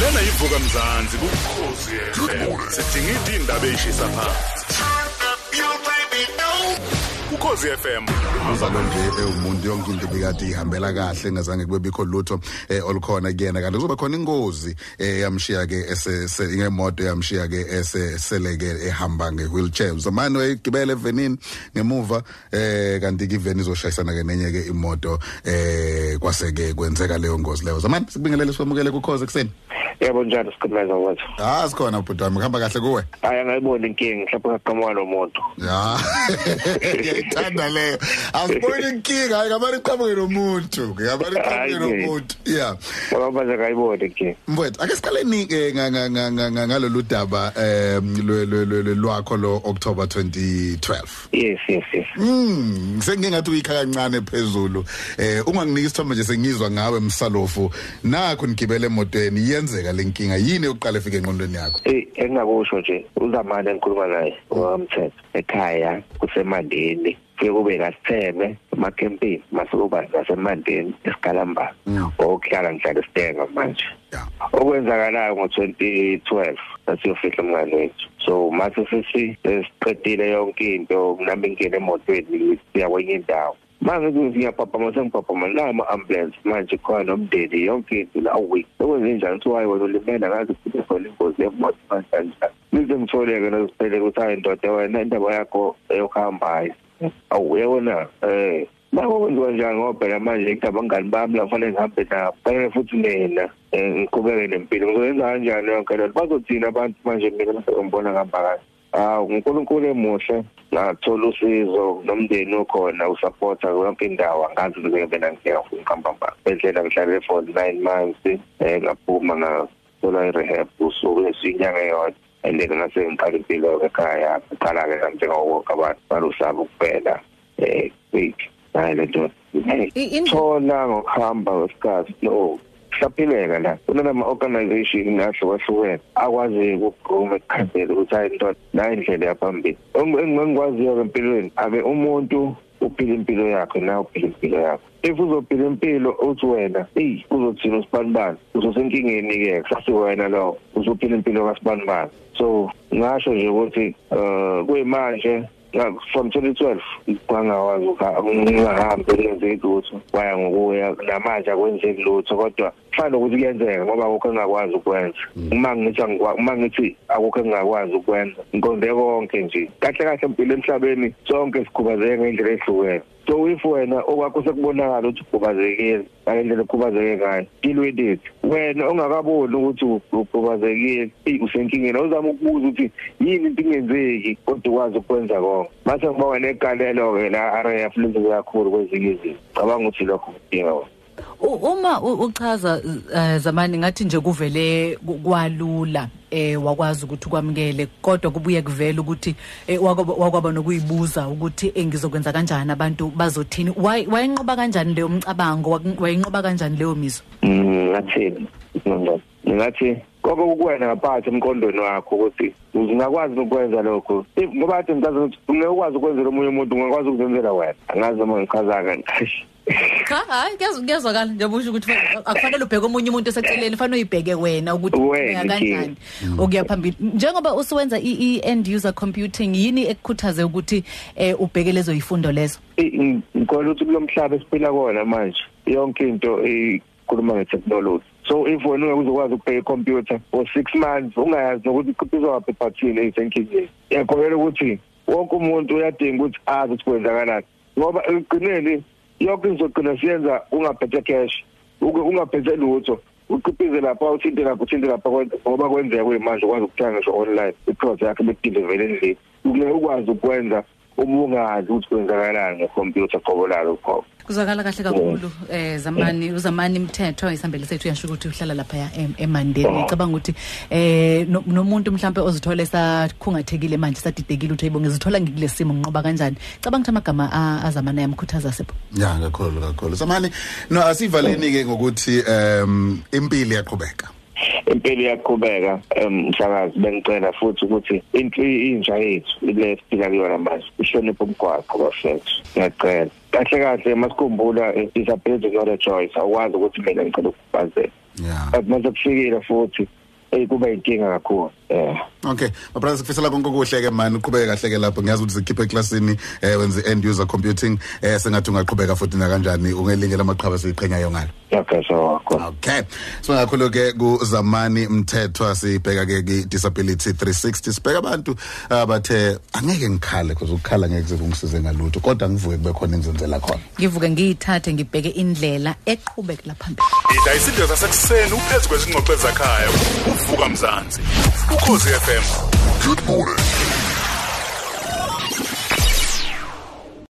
lena ivuka mzansi kukhosi FM sidinga indaba eyishisa phansi ukhosi FM uzalo nje umuntu yonke into bekade ihambela kahle ngazange kube bikho lutho eh, olukhona kuyena. Kanti kuzoba khona ingozi eh, yamshiya ke ese ngemoto yamshiya ke eseleke ehamba ngewheelchair. Zamani wayigibele evenini ngemuva eh kanti ke iveni izoshayisana ke nenye ke imoto eh kwaseke kwenzeka leyo ngozi leyo. Zamani sikubingelele sikwamukele kukhoze kuseni yebo njalo sikhulumeza wathi ah sikhona bhuti wami kuhamba kahle kuwe. Hayi angayiboni inkinga mhlawumbe ngaqhamuka nomuntu ya. ngiyayithanda leyo asiboni inkinga hayi ngamari iqhamuke nomuntu ngamari iqhamuke nomuntu yeah ngoba manje akayiboni inkinga mfowethu ake siqaleni ngalolu daba lwakho lo October 2012 yes yes yes. Mm sengingathi uyikha kancane phezulu. Eh unganginika isithombe nje sengizwa ngawe msalofu. Nakho nigibele emotweni yenzeka lenkinga yini yokuqala efike enqondweni yakho? Eh engakusho nje uzamani engikhuluma naye wamthetho ekhaya kusemandeni. Kube kasitheme emakhempini masekuba nasemandeni esigalamba okuhlala ngihlala isitenga manje. Okwenzakalayo ngo-2012 sasiyofihla umngane wethu. So mase sisi siqedile yonke into nami ngingena emotweni siya kwenye indawo. Manje ngiyaphaphama sengiphaphama nama ambulance manje khona nomndeni yonke into la week okwenze njani kuthiwa hayi wena ulimele ngaze kube khona ingozi yemoto kanjani nize ngitholeke nosipheleke ukuthi hayi ndoda wena indaba yakho eyokuhambayo awu yabona eh Mako kwenziwa njani ngoba phela manje ngidaba ngani bami la kufanele ngihambe nabo. Fanele futhi mina ngiqhubeke nempilo. Ngizoyenza kanjani yonke lento? Bazothina abantu manje mina bese ngibona ngihamba kahle. Hawu uNkulunkulu emuhle ngathola usizo nomndeni okhona usupporta yonke indawo angazi ukuthi ngibena ngiyeka futhi ngihamba mba. Bendlela ngihlale for 9 months eh ngaphuma ngathola i-rehab usuku lesinyanga yodwa and then ngase ngiqala impilo ekhaya ngaqala ke njengawonke abantu balusaba ukuphela eh wait hayi lento thola ngokuhamba kwesikhathi no siyaphileka la. Kunama organization ahlukahlukene akwazi ukugquma ekukhandela ukuthi hayi nto la indlela yaphambili. Engikwaziyo ke empilweni ake umuntu uphila impilo yakhe na uphila impilo yakhe if uzophila impilo uthi wena hey uzothina usibanibani uzosenkingeni ke kusasi wena lo uzophila impilo kasibanibani so ngasho nje ukuthi eh kuyimanje from 2012 kwangawazi ungahambi kwenzeki lutho waya ngokuya namanje akwenzeki lutho kodwa kufanele ukuthi kuyenzeka ngoba akukho engakwazi ukwenza. Uma ngithi uma ngithi akukho engakwazi ukwenza ngiqonde konke nje kahle kahle empilo emhlabeni sonke sikhubazeke ngendlela ehlukene. So if wena okwakho sekubonakala ukuthi ukhubazekile ngalendlela ekhubazeke ngayo it. Wena ongakaboni ukuthi ukhubazekile usenkingeni uzama ukubuza ukuthi yini into ingenzeki kodwa ukwazi ukwenza konke. Mase ngiba wena egalelo ke la RAF lenze kakhulu kwezinye izinto. Cabanga ukuthi lokho kudinga wona uma uchaza zamani ngathi nje kuvele kwalula eh wakwazi ukuthi kwamukele kodwa kubuye kuvela ukuthi wakwaba nokuyibuza ukuthi engizokwenza kanjani abantu bazothini? Wayenqoba kanjani leyo mcabango? Wayinqoba kanjani leyo mizo? Ngathini ngathi konke kukuwena ngaphansi emqondweni wakho ukuthi uzingakwazi ukwenza lokho. Ngoba athi ngikazi ukuthi ungekwazi ukwenzela omunye umuntu ungakwazi ukuzenzela wena. Angazi noma ngichaza kahle cha hayi kuyazwakala njengoba usho ukuthi akufanele ubheke omunye umuntu eseceleni fanele uyibheke wena ukuthi Wena, kanjani okuya phambili. Njengoba usuwenza i-end user computing yini ekukhuthaze ukuthi eh ubheke lezo yifundo lezo? Ngikholwa ukuthi kulo mhlaba esiphila kona manje. Yonke into ikhuluma ngetechnology. So if wena ungeke uzokwazi ukubheka icomputer for 6 months ungayazi nokuthi iqhubizwa ngaphi ephathini esenkingeni yakholela ukuthi wonke umuntu uyadinga ukuthi azi ukuthi kwenzakalani. Ngoba ekugcineni yonke izogcina siyenza ungaphethe cash uke ungaphethe lutho. Uqhubhize lapha uthinte lapha uthinte lapha ngoba kwenzeka kuyimanje ukwazi ukuthenga ngisho online iproduct yakhe bedeliver endlini. Ukule ukwazi ukwenza ubungazi ukuthi kwenzakalani ngecomputer qobo lalo qobo kuzwakala kahle kakhulu eh zamani uzamani imithetho isambele sethu yasho ukuthi uhlala lapha emandeni. Ngicabanga ukuthi eh no- nomuntu mhlambe ozithola esakhungathekile manje sadidekile uthi ayibonge zithola ngikulesimo nginqoba kanjani? Cabanga ukuthi amagama a- azamana yamkhuthaza sepho ya kakhulu kakhulu. Samani no asivaleni ke ngokuthi um impilo iyaqhubeka. Impilo iyaqhubeka mhlakazi bengicela futhi ukuthi intsha yethu le siphila kuyona manje ihloniphe umgwaqo bafethu ngiyacela. Kahle kahle masikhumbula disability not a choice awukwazi ukuthi mina ngicela ukukhubazeka Yeah. but manje kufikile futhi eh kuba inkinga kakhulu. Eh Okay, mabrothers sikufisela konke okuhle ke man, uqhubeke kahle ke lapho. Ngiyazi ukuthi sikhiphe eclassini eh wenze end user computing eh sengathi ungaqhubeka futhi na kanjani ungelinye lamaqhaba siqhenyayo ngalo. okay so khona Okay. So ngakhulu ke kuzamani mthethwa sibheka ke ki disability 360 sibheka abantu abathe angeke ngikhale because ukukhala ngeke kuze kungisize ngalutho kodwa ngivuke kube khona engizenzela khona. ngivuke ngiyithathe ngibheke indlela eqhubekela phambili ida isidlo sasekuseni uphezu kwezingxoxo ezakhaya uvuka mzansi ukhosi FM Good morning.